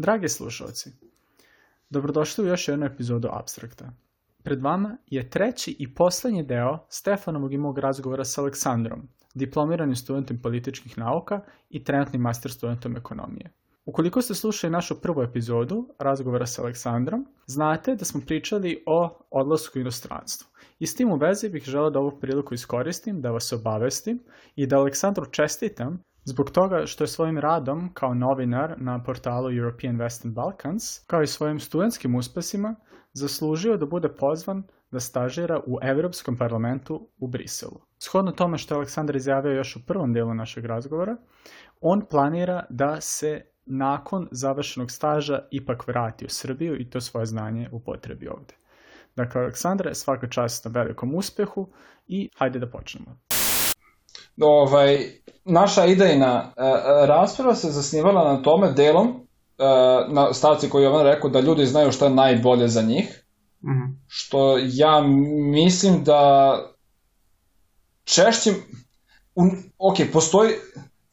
Dragi slušalci, dobrodošli u još jednu epizodu Abstrakta. Pred vama je treći i poslednji deo Stefanovog i mog razgovora sa Aleksandrom, diplomiranim studentom političkih nauka i trenutnim master studentom ekonomije. Ukoliko ste slušali našu prvu epizodu razgovora sa Aleksandrom, znate da smo pričali o odlasku u inostranstvo. I s tim u vezi bih želeo da ovu priliku iskoristim, da vas obavestim i da Aleksandru čestitam Zbog toga što je svojim radom kao novinar na portalu European Western Balkans, kao i svojim studentskim uspesima, zaslužio da bude pozvan da stažira u Evropskom parlamentu u Briselu. Shodno tome što je Aleksandar izjavio još u prvom delu našeg razgovora, on planira da se nakon završenog staža ipak vrati u Srbiju i to svoje znanje upotrebi ovde. Dakle, Aleksandre, svaka čast na velikom uspehu i hajde da počnemo ovaj, naša idejna uh, rasprava se zasnivala na tome delom, uh, na stavci koji je on rekao da ljudi znaju šta je najbolje za njih, mm -hmm. što ja mislim da češće, un, ok, postoji,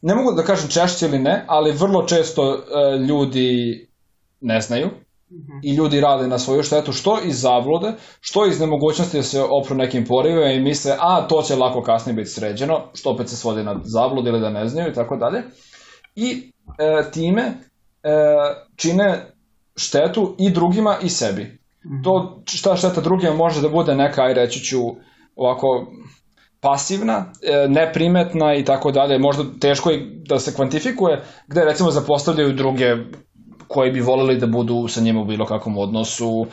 ne mogu da kažem češće ili ne, ali vrlo često ljudi ne znaju, i ljudi rade na svoju štetu, što iz zablude, što iz nemogućnosti da se opru nekim porivima i misle, a to će lako kasnije biti sređeno, što opet se svodi na zablud ili da ne znaju i tako dalje. I e, time e, čine štetu i drugima i sebi. To šta šteta drugima može da bude neka, aj reći ću ovako pasivna, e, neprimetna i tako dalje, možda teško i da se kvantifikuje, gde recimo zapostavljaju druge koji bi voleli da budu sa njima u bilo kakvom odnosu, uh,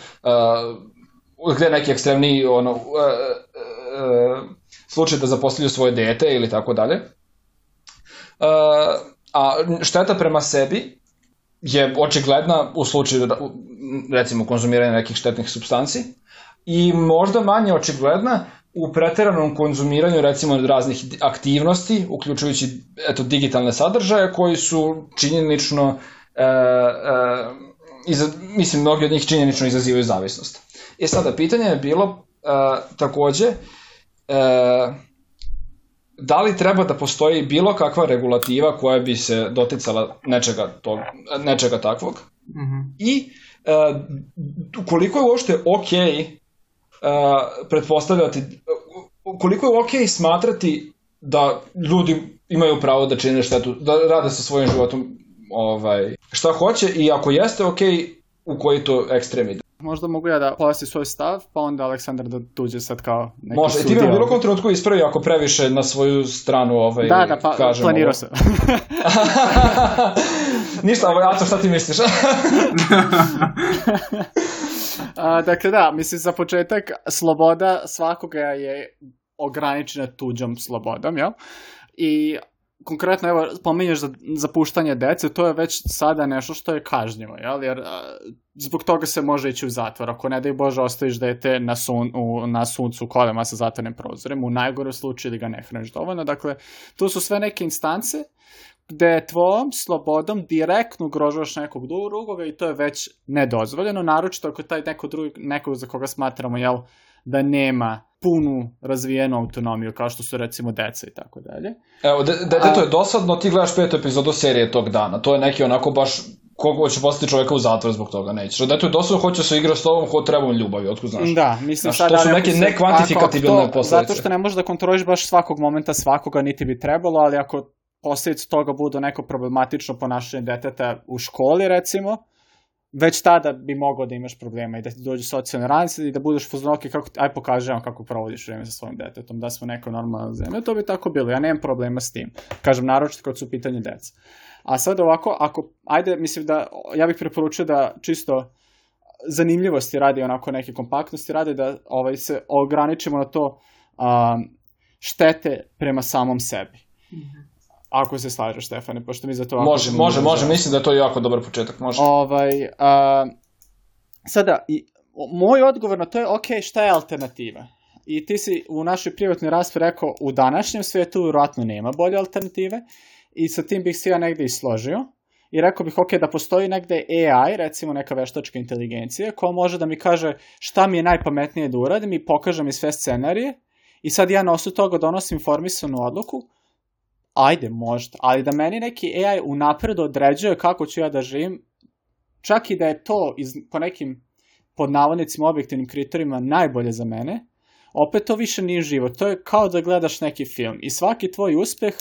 gde neki ekstremni ono, uh, uh, slučaj da zaposliju svoje dete ili tako dalje. Uh, a šteta prema sebi je očigledna u slučaju recimo konzumiranja nekih štetnih substanci i možda manje očigledna u preteranom konzumiranju recimo raznih aktivnosti, uključujući eto, digitalne sadržaje koji su činjenično e, iza, mislim, mnogi od njih činjenično izazivaju zavisnost. E, sada, pitanje je bilo e, takođe, e, da li treba da postoji bilo kakva regulativa koja bi se doticala nečega, tog, nečega takvog mm -hmm. i e, koliko je uopšte ok e, pretpostavljati koliko je ok smatrati da ljudi imaju pravo da čine štetu, da rade sa svojim životom ovaj, šta hoće i ako jeste ok, u koji to ekstrem ide. Možda mogu ja da pojasnim svoj stav, pa onda Aleksandar da tuđe sad kao neki Može, i ti me u bilo kom trenutku ispravi ako previše na svoju stranu ovaj, Da, da, pa kažem planirao sam. Ništa, ovo, Aco, šta ti misliš? A, dakle, da, mislim, za početak, sloboda svakoga je ograničena tuđom slobodom, jel? I konkretno, evo, pominješ za zapuštanje dece, to je već sada nešto što je kažnjivo, jel? Jer a, zbog toga se može ići u zatvor. Ako ne daj Bože ostaviš dete na, sun, u, na suncu kolema sa zatvornim prozorem, u najgore slučaju da ga ne hraniš dovoljno. Dakle, tu su sve neke instance gde tvojom slobodom direktno ugrožavaš nekog drugoga i to je već nedozvoljeno, naročito ako taj neko drugi, neko za koga smatramo, jel, da nema punu razvijenu autonomiju, kao što su recimo deca i tako dalje. Evo, de, de, to je dosadno, ti gledaš petu epizodu serije tog dana. To je neki onako baš kogo će postati čoveka u zatvor zbog toga, nećeš. Da to je dosadno, hoće se igra s tobom, ho treba ljubavi, otko znaš. Da, mislim znaš, sad... To su neke se, nekvantifikativne posledice. Zato što ne možeš da kontroliš baš svakog momenta svakoga, niti bi trebalo, ali ako posledice toga budu neko problematično ponašanje deteta u školi, recimo, već tada bi mogao da imaš problema i da ti dođe socijalne ranice i da budeš fuznoki kako, aj pokaži vam kako provodiš vreme sa svojim detetom, da smo neko normalna zemlja, to bi tako bilo, ja nemam problema s tim. Kažem, naročito kad su u pitanju deca. A sad ovako, ako, ajde, mislim da, ja bih preporučio da čisto zanimljivosti radi, onako neke kompaktnosti radi, da ovaj, se ograničimo na to um, štete prema samom sebi. Mm -hmm. Ako se slažeš, Stefane, pošto mi za to... Može, može, može, mislim da je to jako dobar početak, može. Ovaj, a, sada, i, moj odgovor na to je, ok, šta je alternativa? I ti si u našoj privatnoj raspravi rekao, u današnjem svetu vjerojatno nema bolje alternative i sa tim bih se ja negde i složio. I rekao bih, ok, da postoji negde AI, recimo neka veštačka inteligencija, koja može da mi kaže šta mi je najpametnije da uradim i pokaže mi sve scenarije i sad ja na osnovu toga donosim informisanu odluku ajde, možda, ali da meni neki AI unapred određuje kako ću ja da živim, čak i da je to iz, po nekim pod navodnicima objektivnim kriterijima najbolje za mene, opet to više nije život. To je kao da gledaš neki film i svaki tvoj uspeh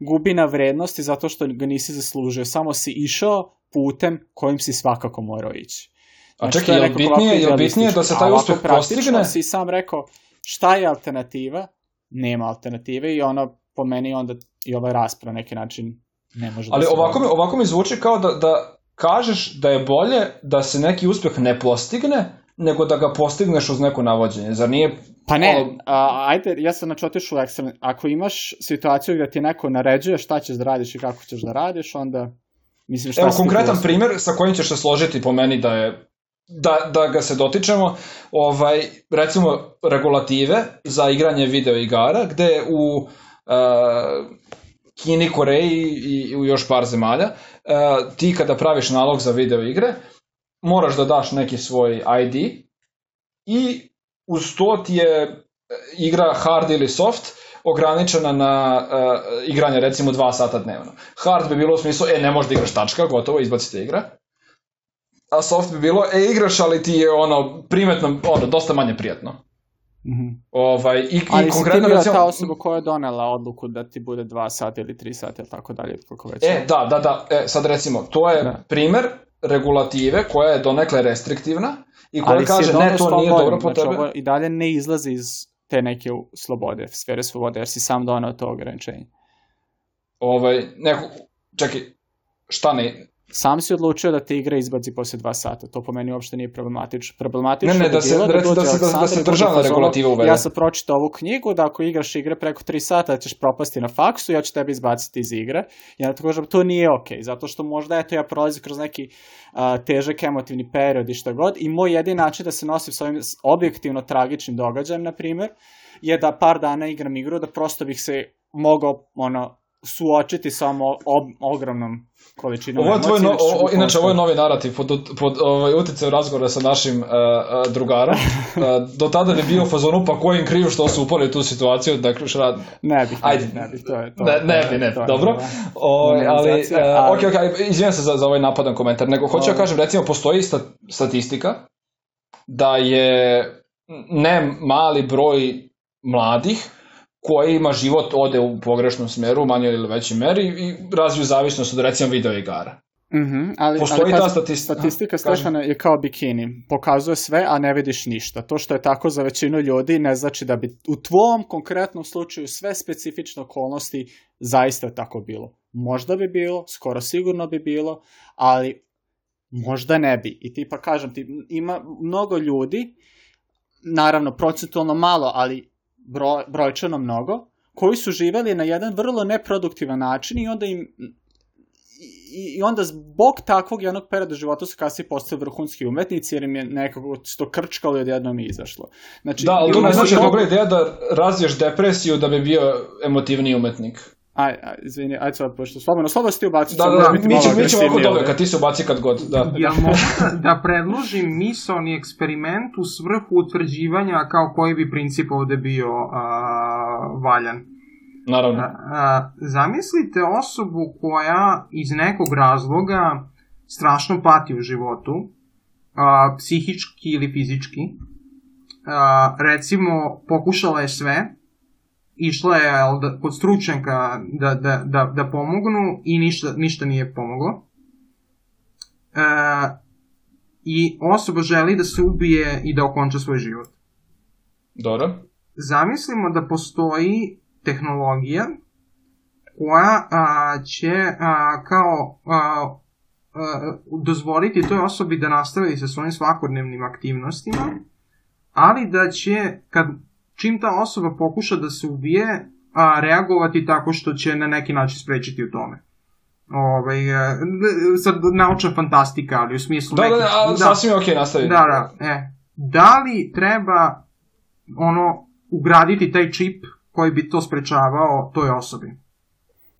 gubi na vrednosti zato što ga nisi zaslužio. Samo si išao putem kojim si svakako morao ići. Znači, A čekaj, je li bitnije, je bitnije da se taj uspeh postigne? si sam rekao šta je alternativa? Nema alternative i ono po meni onda i ova rasprava neki način ne može Ali da ovako, mi, ovako mi zvuči kao da, da kažeš da je bolje da se neki uspeh ne postigne, nego da ga postigneš uz neko navođenje. Zar nije... Pa ne, a, ajde, ja sam znači otišao u ekstrem. Ako imaš situaciju gde ti neko naređuje šta ćeš da radiš i kako ćeš da radiš, onda... Mislim, šta Evo, konkretan primjer sa kojim ćeš se složiti po meni da je da, da ga se dotičemo, ovaj, recimo regulative za igranje video igara, gde u uh, Kini, Koreji i u još par zemalja, uh, ti kada praviš nalog za video igre, moraš da daš neki svoj ID i uz to ti je igra hard ili soft ograničena na uh, igranje recimo 2 sata dnevno. Hard bi bilo u smislu, e, ne možeš da igraš tačka, gotovo, izbacite igra. A soft bi bilo, e, igraš, ali ti je ono, primetno, ono, dosta manje prijatno. Mm -hmm. ovaj, i, Ali i konkretno, ti recimo... ta osoba koja je donela odluku da ti bude 2 sata ili 3 sata ili tako dalje, koliko već. E, da, da, da, e, sad recimo, to je da. primer regulative koja je donekle restriktivna i koja Ali kaže ne, to nije dobro po znači, tebe. Ovo I dalje ne izlazi iz te neke slobode, sfere slobode, jer si sam donao to ograničenje. Ovaj, neko, čekaj, šta ne, sam si odlučio da te igra izbaci posle dva sata. To po meni uopšte nije problematično. Problematično ne, ne, da, se, da, da, da, se, da, da se državna regulativa uvede. Ja sam pročitao ovu knjigu da ako igraš igre preko 3 sata da ćeš propasti na faksu, ja ću tebe izbaciti iz igre. Ja tako kažem, to nije okej, okay, zato što možda eto ja prolazim kroz neki uh, težak emotivni period i šta god i moj jedin način da se nosim s ovim objektivno tragičnim događajem, na primer, je da par dana igram igru, da prosto bih se mogao ono, suočiti samo ob, ogromnom količinom ovo je tvoj no, o, inače ovo je novi narativ pod, pod ovaj, uticaju razgovora sa našim uh, uh, drugarom. Uh, do tada bi bio fazonu pa kojim kriv što su upali tu situaciju dakle šta ne bih ajde. ne bih to je to ne ne bi ne, to dobro. o, ali uh, ok ok izvinjam se za, za ovaj napadan komentar nego hoću da kažem recimo postoji sta, statistika da je ne mali broj mladih ima život ode u pogrešnom smeru, u manjoj ili većoj meri i razviju zavisnost od recimo video igara. Mm -hmm, ali, Postoji ali ta statistika, statistika Stefana je kao bikini, pokazuje sve, a ne vidiš ništa. To što je tako za većinu ljudi ne znači da bi u tvom konkretnom slučaju sve specifične okolnosti zaista tako bilo. Možda bi bilo, skoro sigurno bi bilo, ali možda ne bi. I ti pa kažem ti, ima mnogo ljudi, naravno procentualno malo, ali broj, brojčano mnogo, koji su živeli na jedan vrlo neproduktivan način i onda im i, i onda zbog takvog jednog perioda života su kasnije postali vrhunski umetnici jer im je nekako to krčkalo i odjednom izašlo. Znači, da, ali to ne znači dobra ideja da razviješ depresiju da bi bio emotivni umetnik. Aj, aj, izvini, aj sad, pošto slobodno, slobodno si ti ubaci. Da, da, da, mi, ćemo, mi ćemo oko toga, kad ti se ubaci kad god. Da. Ja mogu da, da predložim misalni eksperiment u svrhu utvrđivanja kao koji bi princip ovde bio a, valjan. Naravno. A, a, zamislite osobu koja iz nekog razloga strašno pati u životu, a, psihički ili fizički. A, recimo, pokušala je sve, išla je da, kod stručnjaka da, da, da, da pomognu i ništa, ništa nije pomoglo. E, I osoba želi da se ubije i da okonča svoj život. Dobro. Zamislimo da postoji tehnologija koja a, će a, kao a, a, dozvoliti toj osobi da nastavi sa svojim svakodnevnim aktivnostima, ali da će, kad čim ta osoba pokuša da se ubije, a, reagovati tako što će na neki način sprečiti u tome. Ovaj, e, sad naučna fantastika, ali u smislu... Da, da nekih, da, da, sasvim je okej, okay, nastavi. Da, da, e. Da li treba ono, ugraditi taj čip koji bi to sprečavao toj osobi?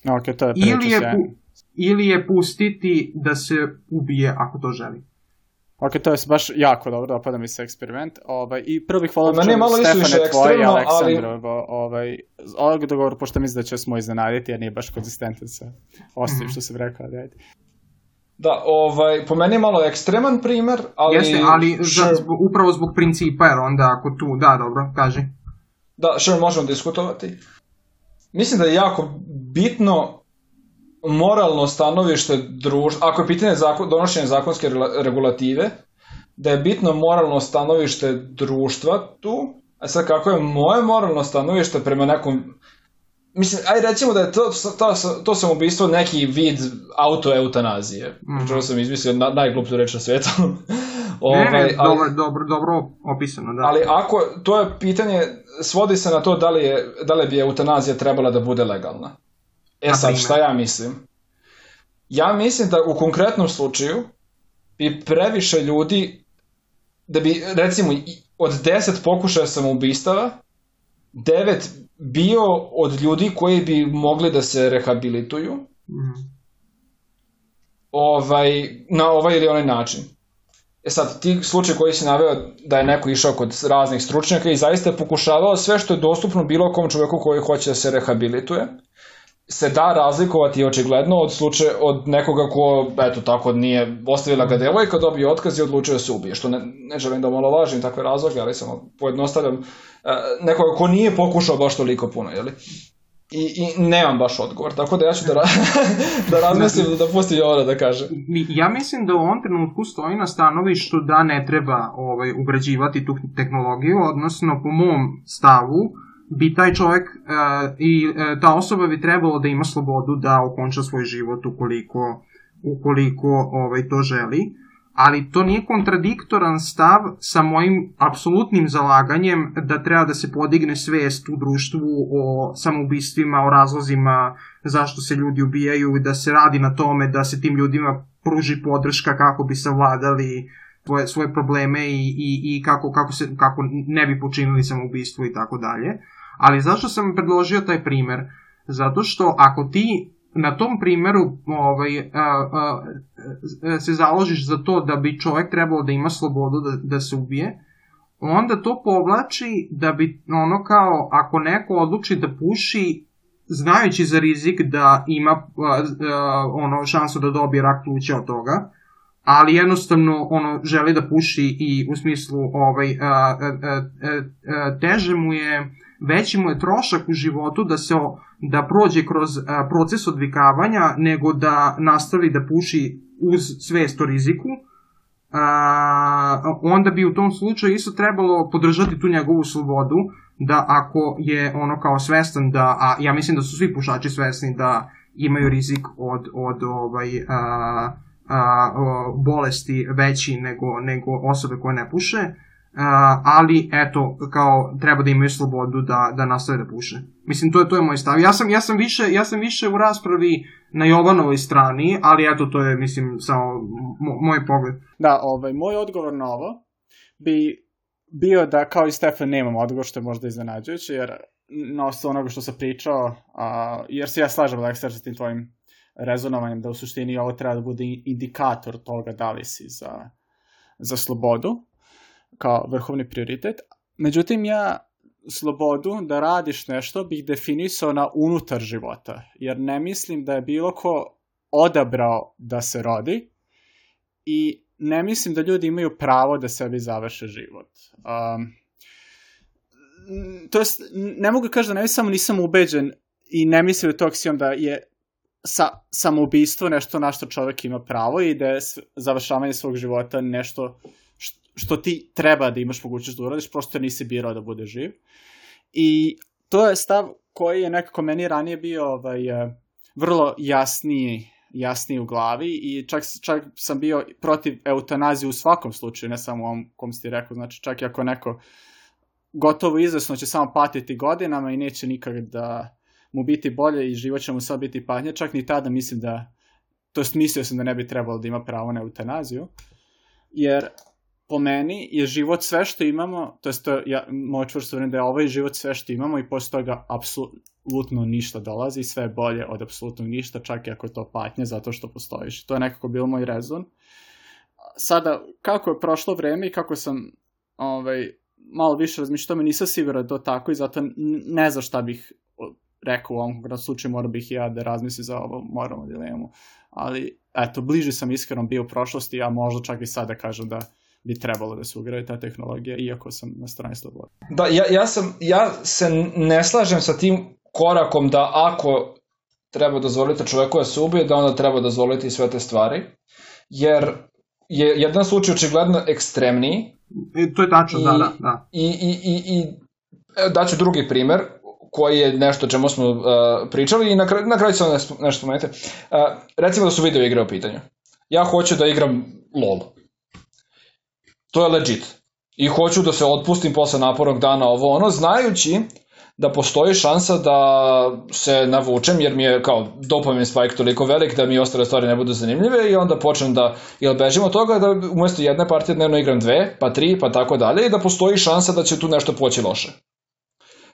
Ok, to je ili je, pu, ili je pustiti da se ubije ako to želi. Ok, to je baš jako dobro, dopada mi se eksperiment. Ovaj, I prvo bih volao da čujem Stefane tvoj i Aleksandrovo. Ali... Ovaj, ovog dogovoru, pošto mislim da će smo iznenaditi, jer nije baš konzistentan sa ostalim mm -hmm. što sam rekao. Ajde. Da, ovaj, po meni je malo ekstreman primer, ali... Jeste, ali sure. zbog, upravo zbog principa, jer onda ako tu, da, dobro, kaži. Da, što možemo diskutovati. Mislim da je jako bitno moralno stanovište društva, ako je pitanje zakon, donošenja zakonske regulative, da je bitno moralno stanovište društva tu, a sad kako je moje moralno stanovište prema nekom Mislim, aj recimo da je to, to, to samoubistvo neki vid autoeutanazije. Mm -hmm. Čuo sam izmislio na, najgluplju reč na svetu. ovaj, ne, ne, ali, dobro, dobro, dobro opisano, da. Ali ako, to je pitanje, svodi se na to da li, je, da li bi eutanazija trebala da bude legalna. E sad, šta ja mislim? Ja mislim da u konkretnom slučaju bi previše ljudi, da bi, recimo, od 10 pokušaja samoubistava, 9 bio od ljudi koji bi mogli da se rehabilituju mm. ovaj, na ovaj ili onaj način. E sad, ti slučaj koji si naveo da je neko išao kod raznih stručnjaka i zaista je pokušavao sve što je dostupno bilo kom čoveku koji hoće da se rehabilituje, se da razlikovati očigledno od slučaja od nekoga ko eto tako nije ostavila ga devojka, dobio otkaz i odlučio da se ubije, što ne, ne želim da malo važim takve razloge, ali samo pojednostavljam e, nekoga ko nije pokušao baš toliko puno, jeli? I, i nemam baš odgovor, tako da ja ću da, ra da razmislim da pustim Jovana da kaže. Ja mislim da u ovom trenutku stoji na stanovištu da ne treba ovaj, ugrađivati tu tehnologiju, odnosno po mom stavu, bi taj čovjek uh, i uh, ta osoba bi trebalo da ima slobodu da okonča svoj život ukoliko, ukoliko ovaj, to želi, ali to nije kontradiktoran stav sa mojim apsolutnim zalaganjem da treba da se podigne svest u društvu o samoubistvima, o razlozima zašto se ljudi ubijaju i da se radi na tome da se tim ljudima pruži podrška kako bi savladali svoje, svoje probleme i, i, i kako, kako, se, kako ne bi počinili samoubistvo i tako dalje. Ali zašto sam predložio taj primer? Zato što ako ti na tom primeru ovaj, a, a, se založiš za to da bi čovjek trebalo da ima slobodu da, da se ubije, onda to povlači da bi ono kao ako neko odluči da puši znajući za rizik da ima a, a, ono šansu da dobije rak pluća od toga, ali jednostavno ono želi da puši i u smislu ovaj a, a, a, a, teže mu je veći mu je trošak u životu da se da prođe kroz a, proces odvikavanja nego da nastavi da puši uz svest o riziku. A, onda bi u tom slučaju isto trebalo podržati tu njegovu slobodu da ako je ono kao svestan da a ja mislim da su svi pušači svesni da imaju rizik od od ovaj a, a, bolesti veći nego, nego osobe koje ne puše, a, ali eto, kao treba da imaju slobodu da, da nastave da puše. Mislim, to je, to je moj stav. Ja sam, ja, sam više, ja sam više u raspravi na Jovanovoj strani, ali eto, to je, mislim, samo moj pogled. Da, ovaj, moj odgovor na ovo bi bio da kao i Stefan nemam odgovor, što je možda iznenađujuće, jer na osnovu onoga što sam pričao, a, jer se ja slažem, Aleksa, sa tim tvojim rezonovanjem da u suštini ovo treba da bude indikator toga da li si za, za slobodu kao vrhovni prioritet. Međutim, ja slobodu da radiš nešto bih definisao na unutar života, jer ne mislim da je bilo ko odabrao da se rodi i ne mislim da ljudi imaju pravo da sebi završe život. Um, to jest, ne mogu kažem da ne samo nisam ubeđen i ne mislim da to aksijom da je sa, samoubistvo nešto na što čovek ima pravo i da je završavanje svog života nešto što ti treba da imaš mogućnost da uradiš, prosto nisi birao da bude živ. I to je stav koji je nekako meni ranije bio ovaj, eh, vrlo jasniji, jasniji u glavi i čak, čak sam bio protiv eutanazije u svakom slučaju, ne samo u ovom kom ste rekao, znači čak i ako neko gotovo izvesno će samo patiti godinama i neće nikad da mu biti bolje i život će mu sad biti patnje, čak ni tada mislim da, to jest mislio sam da ne bi trebalo da ima pravo na eutanaziju, jer po meni je život sve što imamo, to jest to ja, moj čvrsto vrem da je ovaj život sve što imamo i posle toga apsolutno ništa dolazi, sve je bolje od apsolutno ništa, čak i ako je to patnje zato što postojiš. To je nekako bilo moj rezon. Sada, kako je prošlo vreme i kako sam ovaj, malo više razmišljao, me nisam siguran da to tako i zato ne znam šta bih rekao u ovom konkretnom slučaju mora bih ja da razmislim za ovo moralnu dilemu. Ali, eto, bliži sam iskreno bio u prošlosti, a možda čak i sad da kažem da bi trebalo da se ugrade ta tehnologija, iako sam na strani slobode. Da, ja, ja, sam, ja se ne slažem sa tim korakom da ako treba dozvoliti čoveku da se ubije, da onda treba dozvoliti sve te stvari, jer je jedan slučaj očigledno ekstremniji. I, to je tačno, da, da, da. I, i, i, i daću drugi primer, koji je nešto čemu smo uh, pričali i na, kraju, na kraju ću nešto, nešto spomenuti. Uh, recimo da su video igre u pitanju. Ja hoću da igram LOL. To je legit. I hoću da se otpustim posle napornog dana ovo ono, znajući da postoji šansa da se navučem jer mi je kao dopamin spike toliko velik da mi ostale stvari ne budu zanimljive i onda počnem da ili bežim od toga da umesto jedne partije dnevno igram dve, pa tri, pa tako dalje i da postoji šansa da će tu nešto poći loše.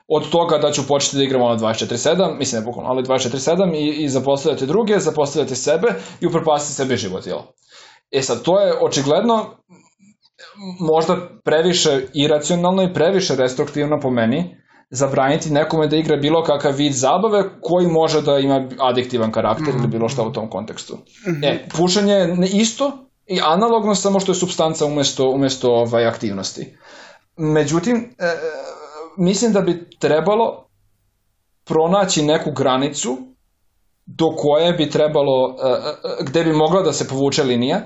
Od toga da ću početi da igram ono 24-7, mislim ne bukvalno, ali 24-7 i, i zapostavljati druge, zapostavljati sebe i upropastiti sebe život, jel? E sad, to je očigledno možda previše iracionalno i previše restriktivno po meni, zabraniti nekome da igra bilo kakav vid zabave koji može da ima adiktivan karakter mm. ili bilo šta u tom kontekstu. Mm -hmm. E, pušenje je isto i analogno samo što je substanca umesto, umesto ovaj, aktivnosti. Međutim, e, mislim da bi trebalo pronaći neku granicu do koje bi trebalo, e, e, gde bi mogla da se povuče linija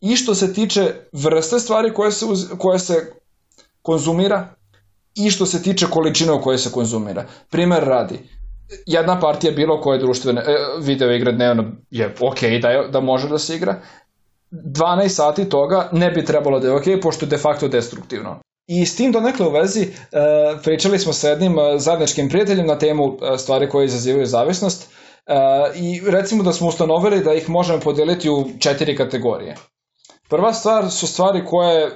i što se tiče vrste stvari koje se, uz, koje se konzumira i što se tiče količine u kojoj se konzumira. Primer radi, jedna partija bilo koje društvene e, video igre dnevno je ok da, je, da može da se igra, 12 sati toga ne bi trebalo da je ok, pošto je de facto destruktivno. I s tim donekle u vezi e, pričali smo sa jednim e, zajedničkim prijateljem na temu stvari koje izazivaju zavisnost i recimo da smo ustanovili da ih možemo podeliti u četiri kategorije. Prva stvar su stvari koje e,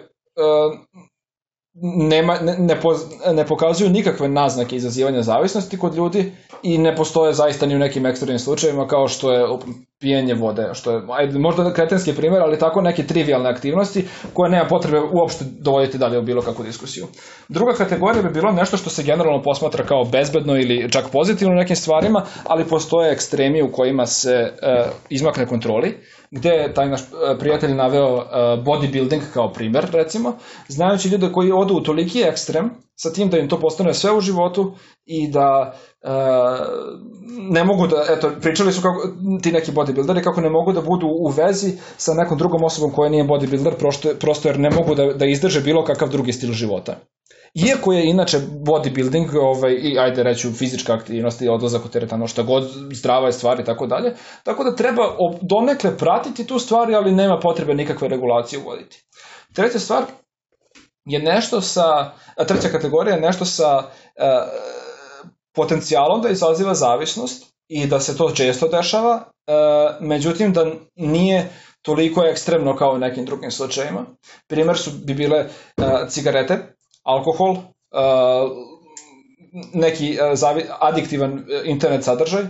nema, ne, ne, poz, ne pokazuju nikakve naznake izazivanja zavisnosti kod ljudi i ne postoje zaista ni u nekim ekstremnim slučajevima kao što je pijenje vode, što je ajde, možda kretenski primjer, ali tako neke trivialne aktivnosti koje nema potrebe uopšte dovoditi dalje u bilo kakvu diskusiju. Druga kategorija bi bilo nešto što se generalno posmatra kao bezbedno ili čak pozitivno u nekim stvarima, ali postoje ekstremi u kojima se e, izmakne kontroli gde je taj naš e, prijatelj naveo uh, bodybuilding kao primer, recimo, znajući ljude koji odu u toliki ekstrem, sa tim da im to postane sve u životu i da uh, ne mogu da, eto, pričali su kako, ti neki bodybuilderi kako ne mogu da budu u vezi sa nekom drugom osobom koja nije bodybuilder, prosto, prosto jer ne mogu da, da izdrže bilo kakav drugi stil života. Iako je inače bodybuilding ovaj, i ajde reću fizička aktivnost i odlazak u teretano šta god, zdrava je stvar i tako dalje, tako da treba donekle pratiti tu stvari, ali nema potrebe nikakve regulacije uvoditi. Treća stvar je nešto sa, treća kategorija je nešto sa e, potencijalom da izaziva zavisnost i da se to često dešava, e, međutim da nije toliko ekstremno kao u nekim drugim slučajima. Primer su bi bile e, cigarete, alkohol, uh, neki zavi, adiktivan uh, internet sadržaj,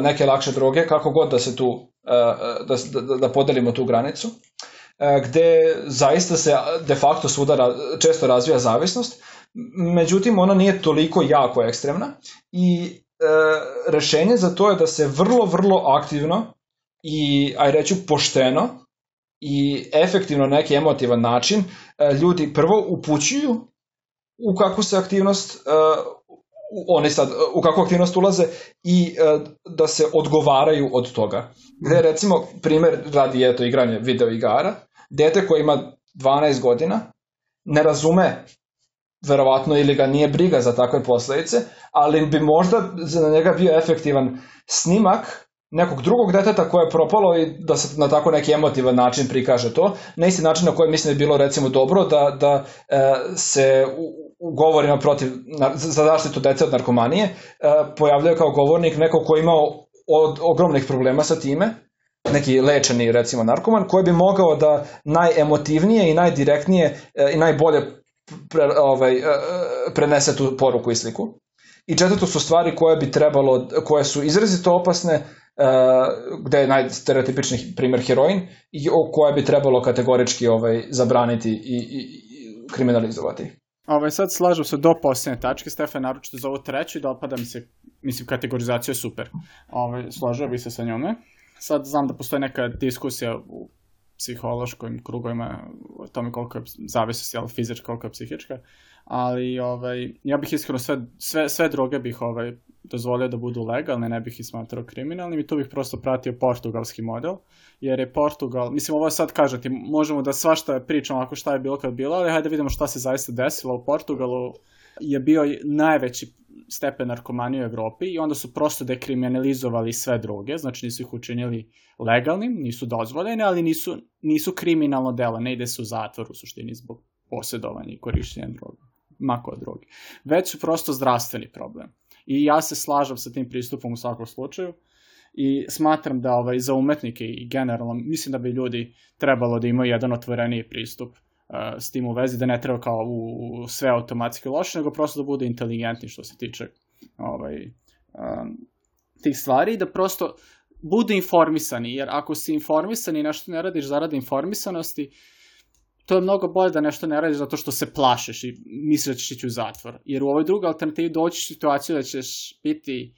neke lakše droge, kako god da se tu, da, da, da podelimo tu granicu, gde zaista se de facto svuda često razvija zavisnost, međutim ona nije toliko jako ekstremna i rešenje za to je da se vrlo, vrlo aktivno i, aj reću, pošteno i efektivno neki emotivan način ljudi prvo upućuju u kakvu se aktivnost uh, oni sad u kakvu aktivnost ulaze i uh, da se odgovaraju od toga. Gde recimo primer radi eto igranje video igara, dete koje ima 12 godina ne razume verovatno ili ga nije briga za takve posledice, ali bi možda za njega bio efektivan snimak nekog drugog deteta koje je propalo i da se na tako neki emotivan način prikaže to. Na isti način na koji mislim da je bilo recimo dobro da, da e, se u, u govorima protiv, za zaštitu dece od narkomanije, e, pojavljaju kao govornik neko ko je imao od, ogromnih problema sa time, neki lečeni recimo narkoman, koji bi mogao da najemotivnije i najdirektnije e, i najbolje pre, ovaj, e, prenese tu poruku i sliku. I četvrto su stvari koje bi trebalo, koje su izrazito opasne, gde je najstereotipični primer heroin i koje bi trebalo kategorički ovaj, zabraniti i, i, i kriminalizovati. Ovaj, sad slažu se do posljednje tačke, Stefan, naročito za ovu treću i dopada mi se mislim, kategorizacija je super. Ovaj, složio bi se sa njome. Sad znam da postoji neka diskusija u psihološkim krugovima o tome koliko je zavisnost, jel, fizička, koliko je psihička, ali ovaj, ja bih iskreno sve, sve, sve droge bih ovaj, dozvolio da budu legalne, ne bih ih smatrao kriminalnim i tu bih prosto pratio portugalski model, jer je Portugal, mislim ovo sad kažete, možemo da svašta pričamo ako šta je bilo kad bilo, ali hajde vidimo šta se zaista desilo. U Portugalu, je bio najveći stepen narkomanije u Evropi i onda su prosto dekriminalizovali sve droge, znači nisu ih učinili legalnim, nisu dozvoljene, ali nisu, nisu kriminalno delo, ne ide se u zatvor u suštini zbog posjedovanja i korišćenja droga, mako od droge. Već su prosto zdravstveni problem. I ja se slažem sa tim pristupom u svakom slučaju i smatram da ovaj, za umetnike i generalno, mislim da bi ljudi trebalo da imaju jedan otvoreniji pristup uh, s tim u vezi, da ne treba kao u, u sve automatski loše, nego prosto da bude inteligentni što se tiče ovaj, um, tih stvari i da prosto budu informisani, jer ako si informisani i nešto ne radiš zaradi informisanosti, to je mnogo bolje da nešto ne radiš zato što se plašeš i misliš da ćeš ići u zatvor. Jer u ovoj drugoj alternativi doći u situaciju da ćeš biti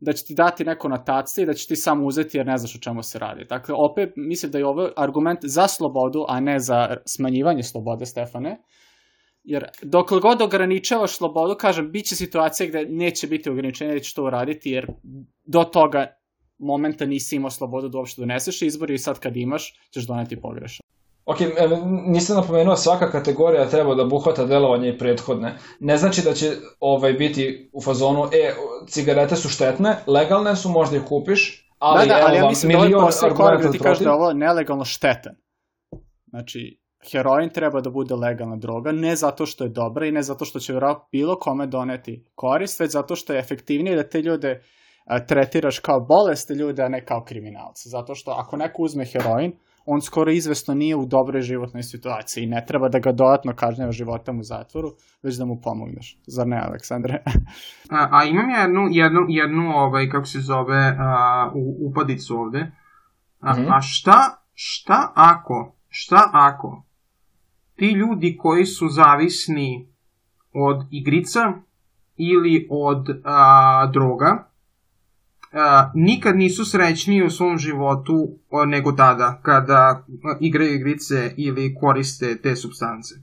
da će ti dati neko na taci i da će ti samo uzeti jer ne znaš o čemu se radi. Dakle, opet mislim da je ovo argument za slobodu, a ne za smanjivanje slobode, Stefane. Jer dok god ograničavaš slobodu, kažem, bit će situacija gde neće biti ograničenja da ćeš to uraditi, jer do toga momenta nisi imao slobodu da uopšte doneseš izbor i sad kad imaš, ćeš doneti pogrešno. Ok, nisam napomenuo svaka kategorija treba da buhvata delovanje i prethodne. Ne znači da će ovaj biti u fazonu, e, cigarete su štetne, legalne su, možda ih kupiš, ali, da, da, ali ja mislim da milion da argumenta da ti kaže da ovo nelegalno štetan. Znači, heroin treba da bude legalna droga, ne zato što je dobra i ne zato što će bilo kome doneti korist, već zato što je efektivnije da te ljude a, tretiraš kao boleste ljude, a ne kao kriminalce. Zato što ako neko uzme heroin, on skoro izvesno nije u dobroj životnoj situaciji i ne treba da ga dodatno kažnjava životom u zatvoru, već da mu pomogneš. Zar ne, Aleksandre? a, a imam jednu, jednu, jednu ovaj, kako se zove, a, u, upadicu ovde. A, mm -hmm. a šta, šta ako, šta ako ti ljudi koji su zavisni od igrica ili od a, droga, a, nikad nisu srećniji u svom životu nego tada, kada igraju igrice ili koriste te substance.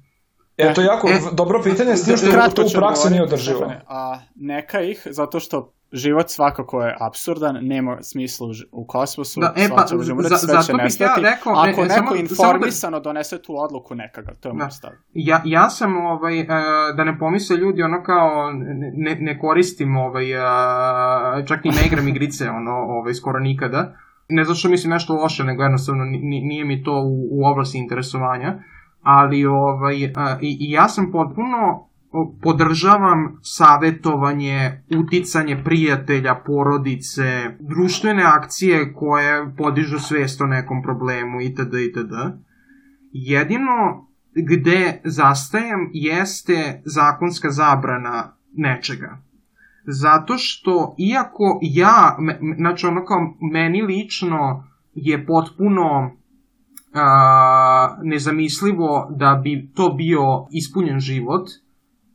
E, to je jako e, dobro pitanje, s tim što to u praksi nije održivo. A neka ih, zato što život svakako je absurdan, nema smisla u kosmosu, da, e, pa, umreti, sve će nestati. Ja rekao, Ako ne, neko samo, informisano samo da, donese tu odluku nekaga, to je da. moj stav. Ja, ja sam, ovaj, uh, da ne pomisle ljudi, ono kao, ne, ne koristim, ovaj, uh, čak i ne igram igrice, ono, ovaj, skoro nikada. Ne zato što mislim nešto loše, nego jednostavno nije mi to u, u oblasti interesovanja. Ali, ovaj, uh, i, i ja sam potpuno podržavam savetovanje, uticanje prijatelja, porodice, društvene akcije koje podižu svest o nekom problemu itd. itd. Jedino gde zastajem jeste zakonska zabrana nečega. Zato što, iako ja, znači ono kao meni lično je potpuno a, nezamislivo da bi to bio ispunjen život,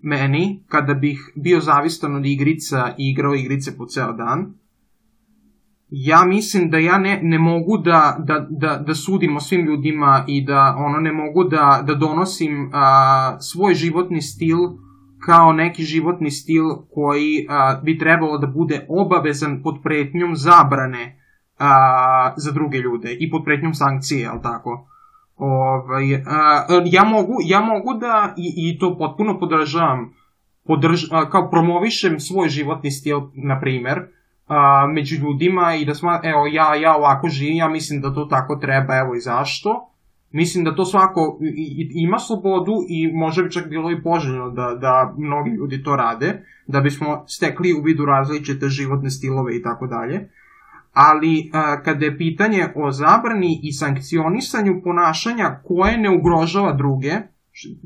meni, kada bih bio zavistan od igrica i igrao igrice po ceo dan, ja mislim da ja ne, ne mogu da, da, da, da sudim o svim ljudima i da ono ne mogu da, da donosim a, svoj životni stil kao neki životni stil koji a, bi trebalo da bude obavezan pod pretnjom zabrane a, za druge ljude i pod pretnjom sankcije, al tako? Ovaj, a, ja, mogu, ja mogu da, i, i to potpuno podržavam, podrž, a, kao promovišem svoj životni stil, na primer, a, među ljudima i da sma, evo, ja, ja ovako živim, ja mislim da to tako treba, evo i zašto. Mislim da to svako i, ima slobodu i može bi čak bilo i poželjno da, da mnogi ljudi to rade, da bismo stekli u vidu različite životne stilove i tako dalje ali a, kada je pitanje o zabrani i sankcionisanju ponašanja koje ne ugrožava druge,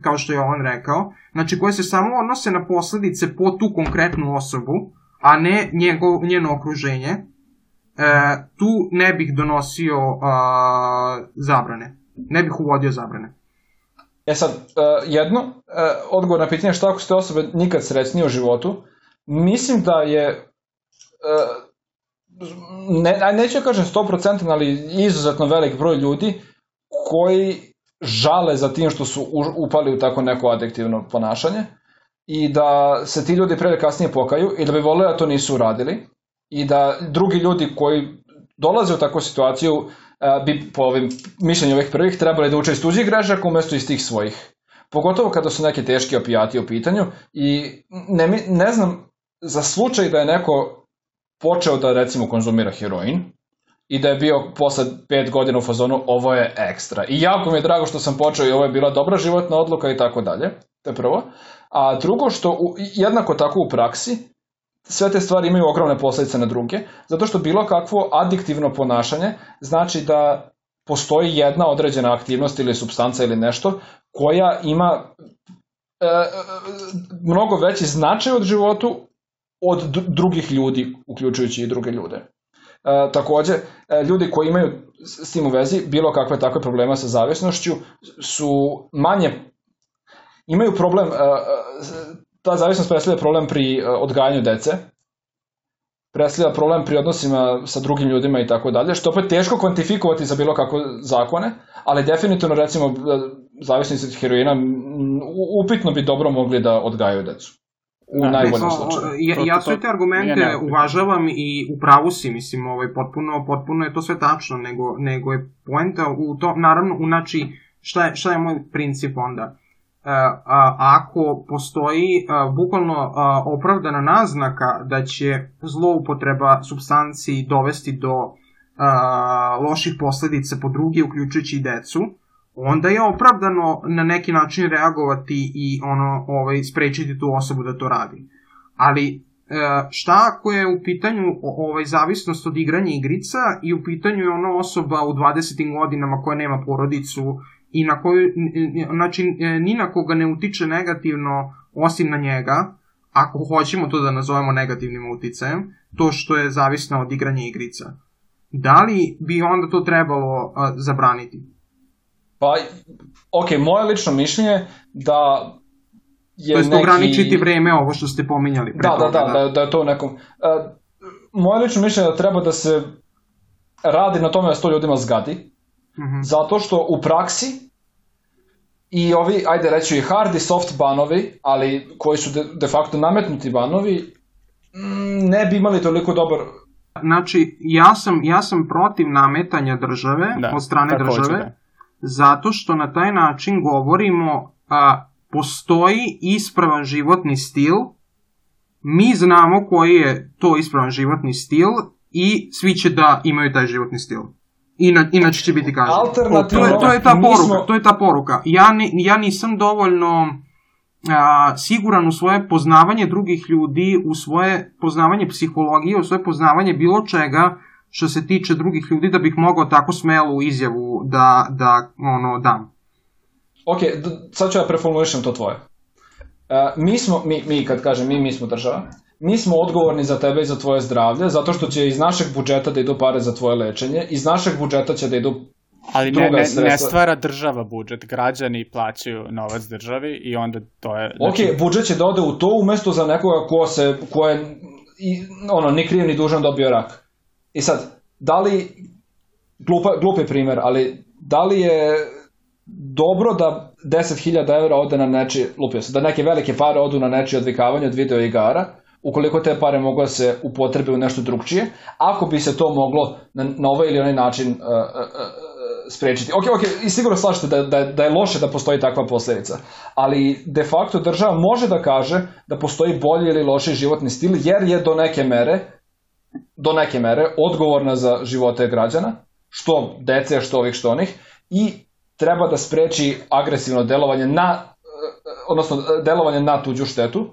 kao što je on rekao, znači koje se samo odnose na posledice po tu konkretnu osobu, a ne njego, njeno okruženje, e, tu ne bih donosio a, zabrane. Ne bih uvodio zabrane. E sad, jedno, odgovor na pitanje šta ako ste osobe nikad srećnije u životu, mislim da je ne, neću kažem 100%, ali izuzetno velik broj ljudi koji žale za tim što su upali u tako neko adektivno ponašanje i da se ti ljudi pre kasnije pokaju i da bi voleli da to nisu uradili i da drugi ljudi koji dolaze u takvu situaciju bi po ovim mišljenju ovih prvih trebali da uče iz tuđih grešaka umesto iz tih svojih. Pogotovo kada su neke teške opijati u pitanju i ne, ne znam za slučaj da je neko počeo da recimo konzumira heroin i da je bio posle 5 godina u fazonu ovo je ekstra. I jako mi je drago što sam počeo i ovo je bila dobra životna odluka i tako dalje. To je prvo. A drugo što u, jednako tako u praksi sve te stvari imaju ogromne posledice na druge, zato što bilo kakvo adiktivno ponašanje znači da postoji jedna određena aktivnost ili substanca ili nešto koja ima e, e mnogo veći značaj od životu od drugih ljudi, uključujući i druge ljude. E, takođe, e, ljudi koji imaju s tim u vezi bilo kakve takve problema sa zavisnošću su manje imaju problem, e, e ta zavisnost predstavlja problem pri e, odgajanju dece, predstavlja problem pri odnosima sa drugim ljudima i tako dalje, što opet teško kvantifikovati za bilo kako zakone, ali definitivno recimo e, zavisnici od heroina upitno bi dobro mogli da odgajaju decu. U da, najboljem slučaju. Ja, ja sve te argumente uvažavam i u pravu si, mislim, ovaj, potpuno, potpuno je to sve tačno, nego, nego je poenta u to, naravno, u, znači, šta je, šta je moj princip onda? Uh, a, ako postoji uh, bukvalno uh, opravdana naznaka da će zloupotreba substanciji dovesti do uh, loših posledica po drugi, uključujući i decu, onda je opravdano na neki način reagovati i ono ovaj sprečiti tu osobu da to radi. Ali e, šta ako je u pitanju ovaj zavisnost od igranja igrica i u pitanju je ono osoba u 20. godinama koja nema porodicu i na koju znači e, ni na koga ne utiče negativno osim na njega, ako hoćemo to da nazovemo negativnim uticajem, to što je zavisno od igranja igrica. Da li bi onda to trebalo zabraniti? Pa, ok, moje lično mišljenje da je to jest neki... ograničiti vreme, ovo što ste pominjali. Pre da, da, da, da, da je to nekom... Uh, moje lično mišljenje da treba da se radi na tome da se to ljudima zgadi, mhm. -huh. zato što u praksi i ovi, ajde reću i hard i soft banovi, ali koji su de, de facto nametnuti banovi, mm, ne bi imali toliko dobar Znači, ja sam, ja sam protiv nametanja države, da, od strane države, da zato što na taj način govorimo a, postoji ispravan životni stil, mi znamo koji je to ispravan životni stil i svi će da imaju taj životni stil. Ina, inače će biti kažnjeni. Alternativno, to, je, to je ta poruka, smo... to je ta poruka. Ja, ni, ja nisam dovoljno a, siguran u svoje poznavanje drugih ljudi, u svoje poznavanje psihologije, u svoje poznavanje bilo čega, što se tiče drugih ljudi da bih mogao tako smelu izjavu da, da ono, dam. Ok, sad ću ja preformulišem to tvoje. Uh, mi smo, mi, mi kad kažem mi, mi smo država, mi smo odgovorni za tebe i za tvoje zdravlje, zato što će iz našeg budžeta da idu pare za tvoje lečenje, iz našeg budžeta će da idu Ali ne, ne, ne stvara država budžet, građani plaćaju novac državi i onda to je... Znači... Ok, budžet će da ode u to umesto za nekoga ko, se, ko je i, ono, ni kriv ni dužan dobio rak. I sad, da li, glupa, glupi primer, ali da li je dobro da 10.000 eura ode na neči, lupio se, da neke velike pare odu na neči odvikavanje od video igara, ukoliko te pare mogu da se upotrebe u nešto drugčije, ako bi se to moglo na, na ovaj ili onaj način uh, uh, uh, sprečiti. Ok, ok, i sigurno slažete da, da, da je loše da postoji takva posledica, ali de facto država može da kaže da postoji bolji ili loši životni stil, jer je do neke mere do neke mere odgovorna za živote građana, što dece, što ovih, što onih, i treba da spreči agresivno delovanje na, eh, odnosno delovanje na tuđu štetu,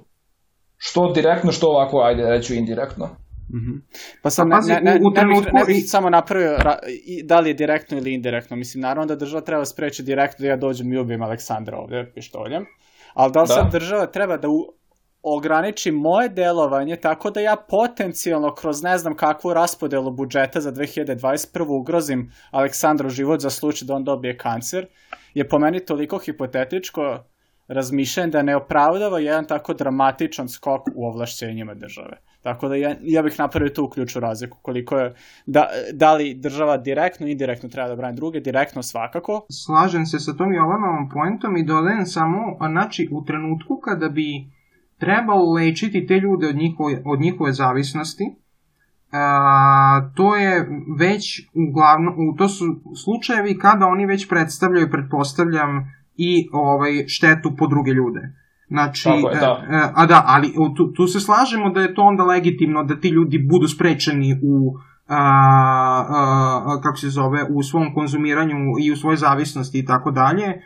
što direktno, što ovako, ajde, reću indirektno. Mm -hmm. Pa sad ne, ne, ne, ne, bih, ne bih samo napravio ra, da li je direktno ili indirektno. Mislim, naravno da država treba spreći direktno da ja dođem i ubijem Aleksandra ovde pištoljem. Ali da li da. sad država treba da u, ograniči moje delovanje tako da ja potencijalno kroz ne znam kakvu raspodelu budžeta za 2021. ugrozim Aleksandru život za slučaj da on dobije kancer, je po meni toliko hipotetičko razmišljanje da ne opravdava jedan tako dramatičan skok u ovlašćenjima države. Tako da ja, ja bih napravio tu ključnu razliku, koliko je, da, da li država direktno indirektno treba da brani druge, direktno svakako. Slažem se sa tom Jovanovom poentom i dodajem samo, znači u trenutku kada bi trebalo lečiti te ljude od njihove, od njihove zavisnosti, a, to je već uglavnom, u, to su slučajevi kada oni već predstavljaju, pretpostavljam, i ovaj štetu po druge ljude. Znači, Tako je, da. E, a da, ali tu, tu se slažemo da je to onda legitimno da ti ljudi budu sprečeni u a, a, kako se zove, u svom konzumiranju i u svojoj zavisnosti i tako dalje,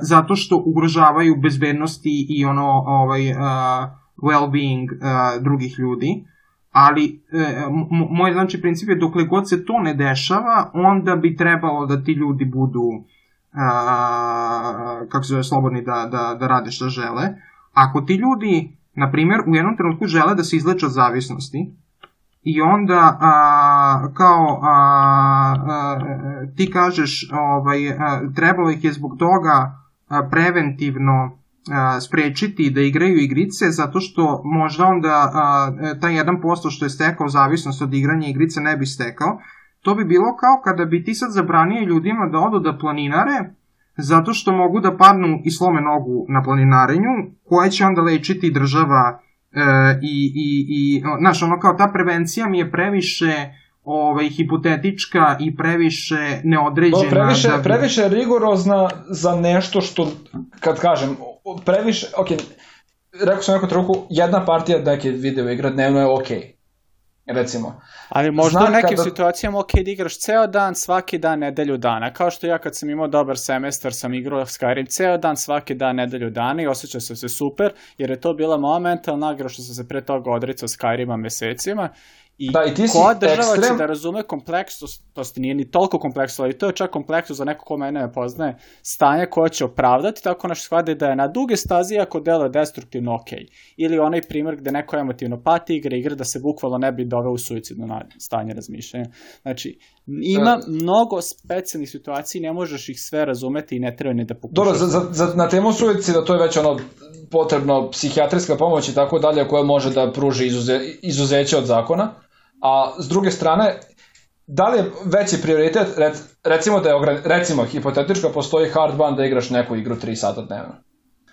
zato što ugrožavaju bezbednosti i ono ovaj a, well-being a, drugih ljudi. Ali e, moj znači princip je dokle god se to ne dešava, onda bi trebalo da ti ljudi budu a, kako se zove, slobodni da, da, da rade šta žele. Ako ti ljudi, na primjer, u jednom trenutku žele da se izleče od zavisnosti, i onda a, kao a, a, ti kažeš ovaj, a, trebalo ih je zbog toga a, preventivno a, sprečiti da igraju igrice zato što možda onda a, taj 1% što je stekao zavisnost od igranja igrice ne bi stekao. To bi bilo kao kada bi ti sad zabranio ljudima da odu da planinare, zato što mogu da padnu i slome nogu na planinarenju, koje će onda lečiti država e, i, i, i, znaš, ono kao ta prevencija mi je previše ovaj, hipotetička i previše neodređena. To previše, da bi... previše rigorozna za nešto što, kad kažem, previše, ok, rekao sam neko truku, jedna partija neke video igra dnevno je okej. Okay recimo. Ali možda Znam u nekim kada... situacijama ok da igraš ceo dan, svaki dan, nedelju dana. Kao što ja kad sam imao dobar semestar sam igrao Skyrim ceo dan, svaki dan, nedelju dana i osjećao sam se super, jer je to bila momentalna igra što sam se pre toga odricao Skyrima mesecima I, da, i ti koja država ekstrem... će da razume kompleksnost, to nije ni toliko kompleksno, ali to je čak kompleksno za neko ko mene ne poznaje, stanje koje će opravdati, tako naš shvade da je na duge stazi ako deluje destruktivno ok. Ili onaj primer gde neko emotivno pati igra, igra da se bukvalno ne bi doveo u suicidno stanje razmišljanja. Znači, ima da. mnogo specijalnih situacija ne možeš ih sve razumeti i ne treba ni da pokušaš. Dobro, za, za, za, na temu suicida to je već ono potrebno psihijatrijska pomoć i tako dalje koja može da pruži izuze, izuzeće od zakona a s druge strane, da li je veći prioritet, recimo da je, recimo, hipotetičko postoji hard ban da igraš neku igru 3 sata dnevno.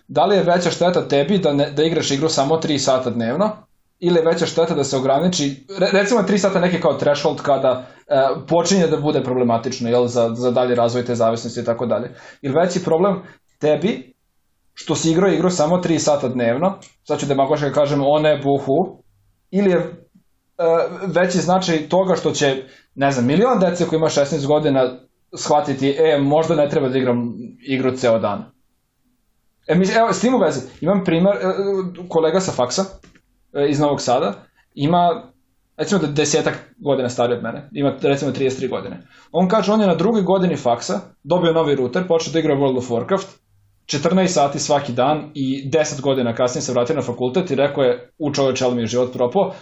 Da li je veća šteta tebi da, ne, da igraš igru samo 3 sata dnevno, ili je veća šteta da se ograniči, recimo 3 sata neki kao threshold kada e, počinje da bude problematično jel, za, za dalje razvoj te zavisnosti i tako dalje. Ili veći problem tebi što si igrao igru samo 3 sata dnevno, sad ću demagoška da kažem one buhu, ili je veći značaj toga što će, ne znam, milion dece koji ima 16 godina shvatiti, e, možda ne treba da igram igru ceo dan. E, mi, evo, s tim u vezi, imam primer, e, kolega sa faksa e, iz Novog Sada, ima, recimo da desetak godina stariji od mene, ima recimo 33 godine. On kaže, on je na drugoj godini faksa, dobio novi router, počeo da igra World of Warcraft, 14 sati svaki dan i 10 godina kasnije se vratio na fakultet i rekao je, u čoveče, ali mi je život propao,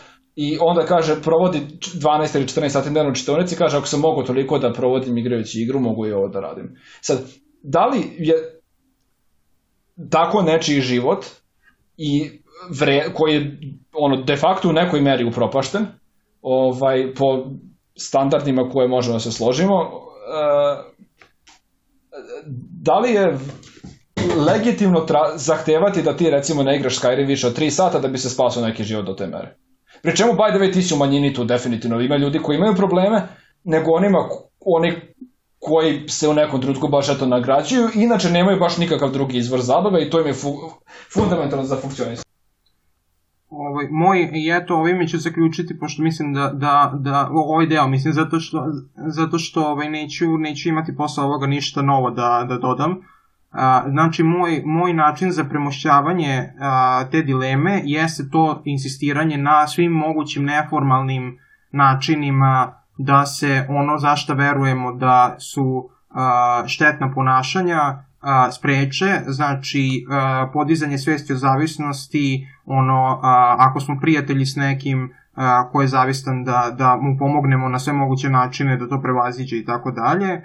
i onda kaže provodi 12 ili 14 sati dnevno u čitonici, kaže ako sam mogu toliko da provodim igrajući igru, mogu i ovo da radim. Sad, da li je tako nečiji život i vre, koji je ono, de facto u nekoj meri upropašten, ovaj, po standardima koje možemo da se složimo, uh, da li je legitimno zahtevati da ti recimo ne igraš Skyrim više od 3 sata da bi se spasao neki život do te mere? Pri čemu, by the way, ti si u manjini tu definitivno. Ima ljudi koji imaju probleme, nego onima, oni koji se u nekom trenutku baš eto nagrađuju, inače nemaju baš nikakav drugi izvor zabave i to im je fu fundamentalno za funkcionisanje. Ovaj, moj, i eto, ovime ću zaključiti, pošto mislim da, da, da ovaj deo, mislim, zato što, zato što ovaj, neću, neću imati posle ovoga ništa novo da, da dodam. A, znači, moj, moj način za premošćavanje a, te dileme jeste to insistiranje na svim mogućim neformalnim načinima da se ono zašto verujemo da su a, štetna ponašanja a, spreče, znači a, podizanje svesti o zavisnosti, ono, a, ako smo prijatelji s nekim a, ko je zavistan da, da mu pomognemo na sve moguće načine da to prevaziđe i tako dalje,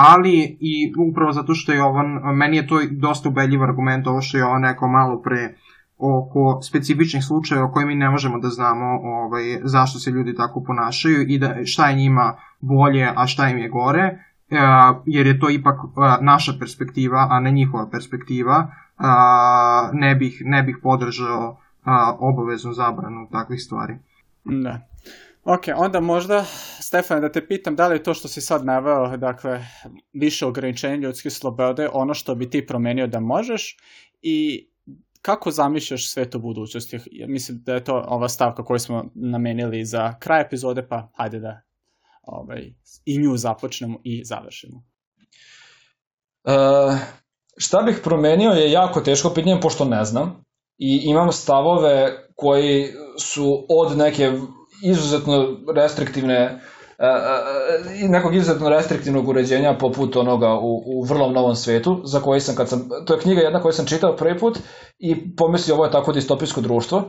ali i upravo zato što je Jovan, meni je to dosta ubedljiv argument, ovo što je Jovan rekao malo pre, oko specifičnih slučajeva o kojima mi ne možemo da znamo ovaj, zašto se ljudi tako ponašaju i da, šta je njima bolje, a šta im je gore, e, jer je to ipak e, naša perspektiva, a ne njihova perspektiva, ne bih, ne bih podržao obaveznu zabranu takvih stvari. Da. Ok, onda možda, Stefan, da te pitam, da li je to što si sad naveo, dakle, više ograničenja ljudske slobode, ono što bi ti promenio da možeš i kako zamišljaš svet u budućnosti? Mislim da je to ova stavka koju smo namenili za kraj epizode, pa hajde da ovaj, i nju započnemo i završimo. Uh, šta bih promenio je jako teško pitanje, pošto ne znam. I imam stavove koji su od neke izuzetno restriktivne i nekog izuzetno restriktivnog uređenja poput onoga u, u vrlo novom svetu, za koji sam kad sam, to je knjiga jedna koju sam čitao prvi put i pomislio ovo je tako distopijsko društvo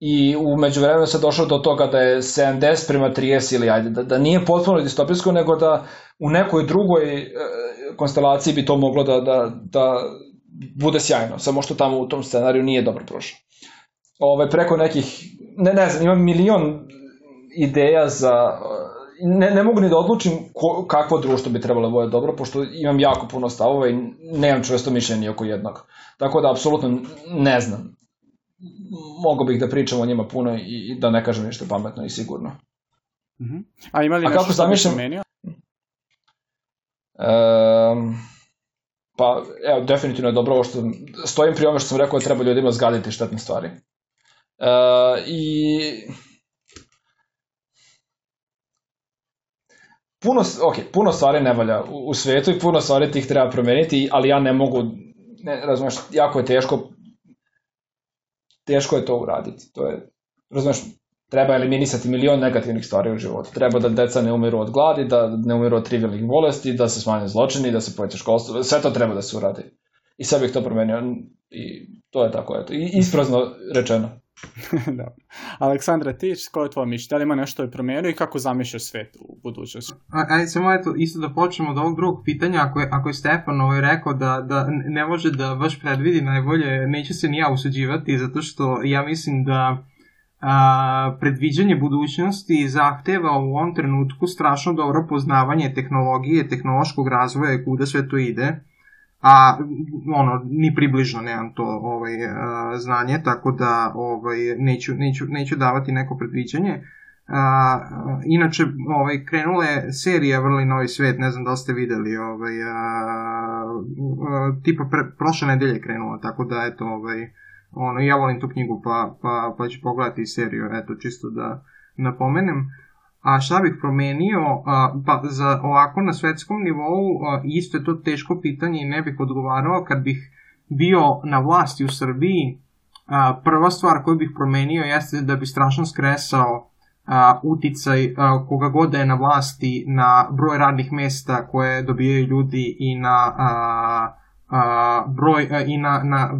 i u međuvremenu se došao do toga da je 70 prema 30 ili ajde, da, da nije potpuno distopijsko, nego da u nekoj drugoj e, konstelaciji bi to moglo da, da, da bude sjajno, samo što tamo u tom scenariju nije dobro prošlo. Ove, preko nekih, ne, ne znam, imam milion ideja za ne, ne mogu ni da odlučim ko, kakvo društvo bi trebalo da bude dobro, pošto imam jako puno stavova i nemam čvrsto mišljenje oko jednog. Tako da, apsolutno ne znam. Mogu bih da pričam o njima puno i, i da ne kažem ništa pametno i sigurno. Uh mhm. -huh. A ima li A nešto što zamišljam... promenio? Um, pa, evo, definitivno je dobro ovo što stojim pri ome što sam rekao da treba ljudima zgaditi štetne stvari. Uh, I puno, ok, puno stvari ne valja u, u svetu i puno stvari tih treba promeniti, ali ja ne mogu, ne, razumeš, jako je teško, teško je to uraditi. To je, razumeš, treba eliminisati milion negativnih stvari u životu. Treba da deca ne umiru od gladi, da ne umiru od trivialnih bolesti, da se smanje zločini, da se poveća školstvo, sve to treba da se uradi. I sve bih to promenio i to je tako, eto, isprazno rečeno. da. Aleksandra, ti, ko je tvoje mišljenje? Da li ima nešto je promenio i kako zamišljaš svet u budućnosti? Ajde, samo eto, isto da počnemo od ovog drugog pitanja, ako je, ako je Stefan ovaj rekao da, da ne može da baš predvidi najbolje, neću se ni ja usuđivati, zato što ja mislim da a, predviđanje budućnosti zahteva u ovom trenutku strašno dobro poznavanje tehnologije, tehnološkog razvoja i kuda sve to ide a ono ni približno nemam to ovaj znanje tako da ovaj neću neću neću davati neko predviđanje A, inače, ovaj, krenula je serija Vrli novi svet, ne znam da li ste videli, ovaj, a, a, tipa pre, prošle nedelje je krenula, tako da, eto, ovaj, ono, ja volim tu knjigu, pa, pa, pa ću pogledati seriju, eto, čisto da napomenem. A šta bih promenio, pa za ovako na svetskom nivou isto je to teško pitanje i ne bih odgovarao kad bih bio na vlasti u Srbiji. Prva stvar koju bih promenio jeste da bi strašno skresao uticaj koga god da je na vlasti na broj radnih mesta koje dobijaju ljudi i na broj i na, na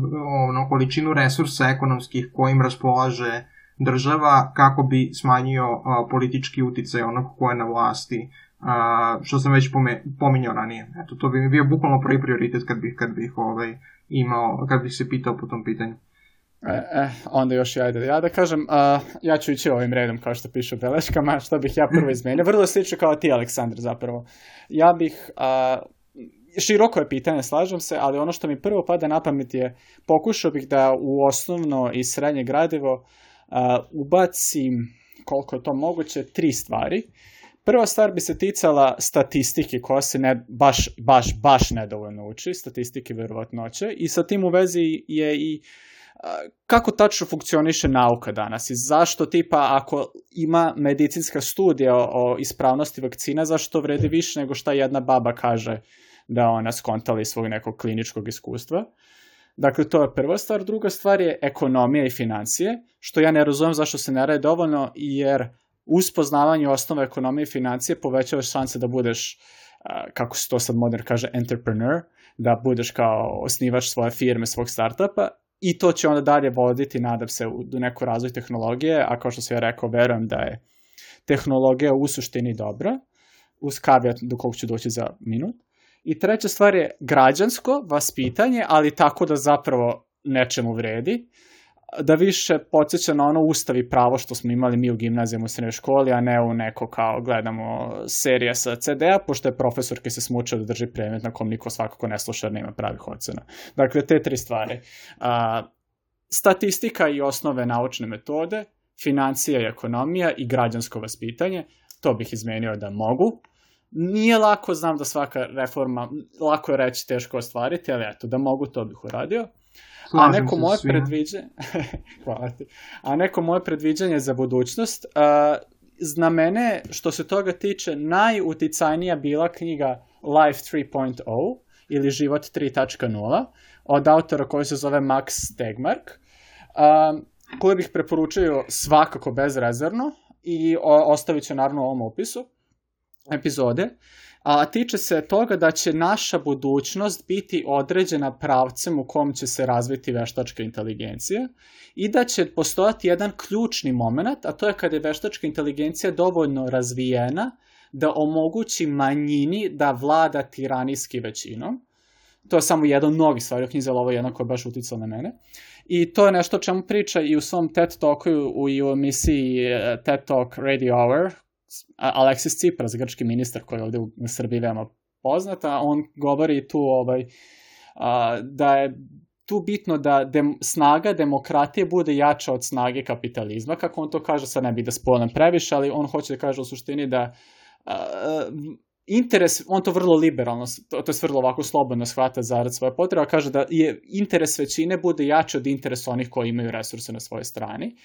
ono, količinu resursa ekonomskih kojim raspolaže država kako bi smanjio a, politički uticaj onog ko je na vlasti, a, što sam već pome, pominjao ranije. Eto, to bi mi bio bukvalno prvi prioritet kad bih, kad bih ovaj, imao, kad bih se pitao po tom pitanju. E, e, onda još ja, ja da kažem, a, ja ću ići ovim redom kao što piše u beleškama, što bih ja prvo izmenio. Vrlo slično kao ti, Aleksandar, zapravo. Ja bih, a, široko je pitanje, slažem se, ali ono što mi prvo pada na pamet je, pokušao bih da u osnovno i srednje gradivo uh, ubacim, koliko je to moguće, tri stvari. Prva stvar bi se ticala statistike koja se ne, baš, baš, baš nedovoljno uči, statistike verovatnoće i sa tim u vezi je i kako tačno funkcioniše nauka danas i zašto tipa ako ima medicinska studija o ispravnosti vakcina, zašto vredi više nego šta jedna baba kaže da ona skontala iz svog nekog kliničkog iskustva. Uh, Dakle, to je prva stvar. Druga stvar je ekonomija i financije, što ja ne razumem zašto se ne rade dovoljno, jer uz poznavanje osnova ekonomije i financije povećavaš šanse da budeš, kako se to sad modern kaže, entrepreneur, da budeš kao osnivač svoje firme, svog startupa i to će onda dalje voditi, nadam se, u neku razvoj tehnologije, a kao što sam ja rekao, verujem da je tehnologija u suštini dobra, uz kavijat do kog ću doći za minut. I treća stvar je građansko vaspitanje, ali tako da zapravo nečemu vredi. da više podsjeća na ono ustavi pravo što smo imali mi u gimnazijama u srednjoj školi, a ne u neko kao gledamo serija sa CD-a, pošto je profesor koji se smučao da drži predmet na kom niko svakako ne sluša nema pravih ocena. Dakle, te tri stvari. A, statistika i osnove naučne metode, financija i ekonomija i građansko vaspitanje, to bih izmenio da mogu. Nije lako, znam da svaka reforma, lako je reći, teško ostvariti, ali eto, da mogu, to bih uradio. a neko moje predviđanje, hvala ti, a neko moje predviđanje za budućnost, uh, zna mene, što se toga tiče, najuticajnija bila knjiga Life 3.0 ili Život 3.0 od autora koji se zove Max Stegmark, uh, koju bih preporučio svakako bezrezervno i ostavit ću naravno u ovom opisu epizode, a tiče se toga da će naša budućnost biti određena pravcem u kom će se razviti veštačka inteligencija i da će postojati jedan ključni moment, a to je kada je veštačka inteligencija dovoljno razvijena da omogući manjini da vlada tiranijski većinom. To je samo jedan novi stvari u knjizi, ali ovo je jedna koja je baš uticala na mene. I to je nešto o čemu priča i u svom TED Talku i u emisiji eh, TED Talk Radio Hour, Aleksis Tsipras, grčki ministar koji je ovde u Srbiji veoma poznata, on govori tu ovaj, a, da je tu bitno da dem, snaga demokratije bude jača od snage kapitalizma, kako on to kaže, sad ne bih da spolnem previše, ali on hoće da kaže u suštini da a, interes, on to vrlo liberalno, to, to je vrlo ovako slobodno shvata zarad svoje potreba, kaže da je interes većine bude jači od interesa onih koji imaju resurse na svojoj strani.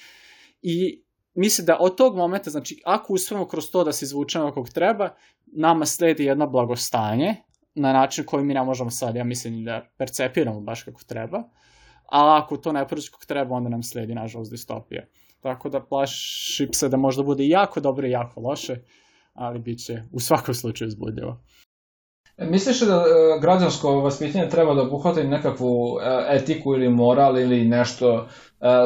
I mislim da od tog momenta, znači, ako uspemo kroz to da se izvučemo kako treba, nama sledi jedno blagostanje, na način koji mi ne možemo sad, ja mislim, da percepiramo baš kako treba, a ako to ne prođe kako treba, onda nam sledi, nažalost, distopija. Tako da plašim se da možda bude jako dobro i jako loše, ali bit će u svakom slučaju zbudljivo. E, misliš da e, građansko vaspitanje treba da obuhvata nekakvu e, etiku ili moral ili nešto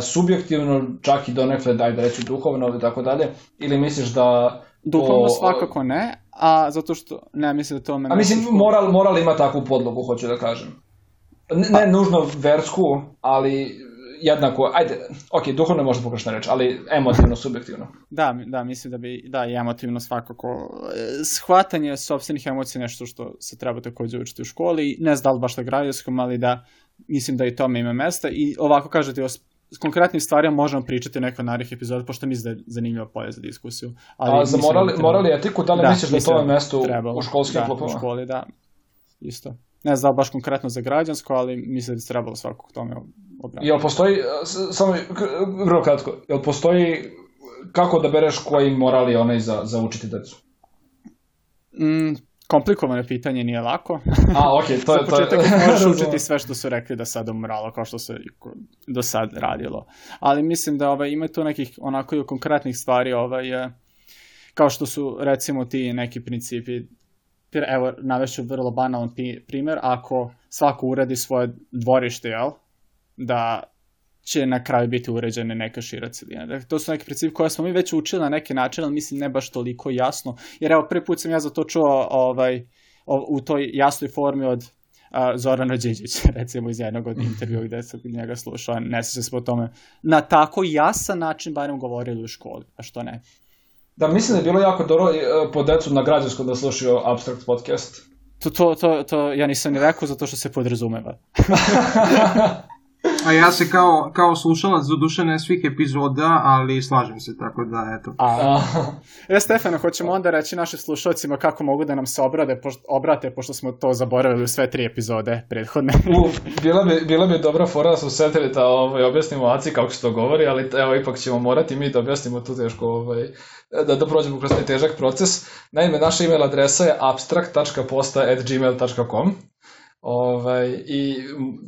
subjektivno, čak i donekle, daj da reći duhovno ili tako dalje, ili misliš da... Duhovno o, svakako ne, a zato što, ne, mislim da to me... A mislim, moral, moral ima takvu podlogu, hoću da kažem. Ne, ne nužno versku, ali jednako, ajde, ok, duhovno je možda pogrešna reč, ali emotivno, subjektivno. Da, da, mislim da bi, da, i emotivno svakako. Shvatanje sobstvenih emocija je nešto što se treba takođe učiti u školi, ne znam da li baš na građanskom, ali da, mislim da i tome ima mesta i ovako kažete o konkretnim stvarima možemo pričati u nekoj narednih epizoda, pošto mislim da je zanimljivo polje za diskusiju. Ali A za morali, da morali etiku, da li da, misliš da to je mesto trebalo, u školskim da, u školi, da, isto. Ne znam baš konkretno za građansko, ali mislim da bi se trebalo svakog tome obraniti. Jel postoji, samo vrlo kratko, jel postoji kako da bereš koji moral je onaj za, za učiti decu? Mm, komplikovano pitanje, nije lako. A, okej, okay, to je... Za početak možeš učiti sve što su rekli da sad umralo, kao što se do sad radilo. Ali mislim da ovaj, ima tu nekih onako i konkretnih stvari, ovaj, kao što su recimo ti neki principi evo, navešću vrlo banalan primer, ako svako uredi svoje dvorište, jel, da će na kraju biti uređene neka šira celina. Dakle, to su neki principi koje smo mi već učili na neki način, ali mislim ne baš toliko jasno. Jer evo, prvi put sam ja za to čuo ovaj, u toj jasnoj formi od a, Zorana Đeđića, recimo iz jednog od intervjua gde sam njega slušao, ne se se o tome, na tako jasan način barem govorili u školi, a što ne. Da, mislim da je bilo jako dobro e, po decu na građanskom da slušaju Abstract podcast. To, to, to, to ja nisam ni rekao zato što se podrazumeva. A ja se kao, kao slušalac do duše ne svih epizoda, ali slažem se, tako da, eto. A, e, Stefano, hoćemo onda reći našim slušalcima kako mogu da nam se obrade, pošto, obrate, pošto smo to zaboravili u sve tri epizode prethodne. U, bila, bi, bila bi dobra fora da smo setili da ovaj, objasnimo Aci kako se to govori, ali evo, ipak ćemo morati mi da objasnimo tu teško, ovaj, da, da prođemo kroz taj težak proces. Naime, naša email adresa je abstract.posta.gmail.com Ovaj, I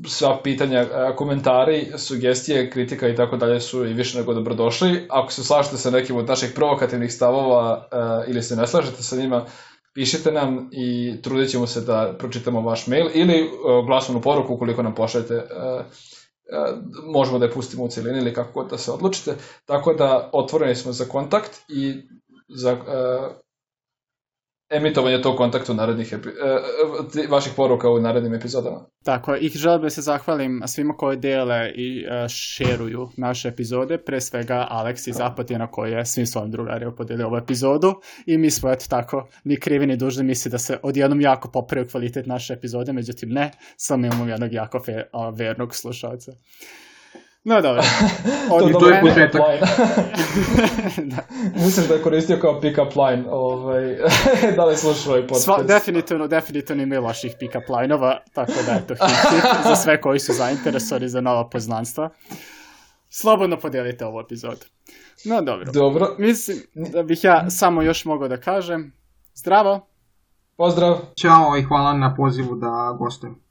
sva pitanja, komentari, sugestije, kritika i tako dalje su i više nego dobrodošli. Ako se slažete sa nekim od naših provokativnih stavova uh, ili se ne slažete sa njima, pišite nam i trudit ćemo se da pročitamo vaš mail ili uh, glasovnu poruku ukoliko nam pošaljete uh, možemo da je pustimo u celini ili kako god da se odlučite. Tako da otvoreni smo za kontakt i za emitovanje tog kontakta u narednih epi, uh, vaših poruka u narednim epizodama. Tako, i želim da se zahvalim svima koji dele i uh, šeruju naše epizode, pre svega Alex iz Apatina koji je svim svojim drugarima podelio ovu epizodu i mi smo eto tako, ni krivi ni dužni misli da se odjednom jako popravio kvalitet naše epizode, međutim ne, samo imamo jednog jako fe, uh, vernog slušalca. No dobro. Od to je početak. da. Mislim da je koristio kao pick-up line. Ovaj, da li slušao ovaj podcast? Sva, definitivno, definitivno ima loših pick-up line-ova, tako da je to hit za sve koji su zainteresovani za nova poznanstva. Slobodno podijelite ovu epizodu. No dobro. Dobro. Mislim da bih ja samo još mogao da kažem. Zdravo! Pozdrav! Ćao i hvala na pozivu da gostujem.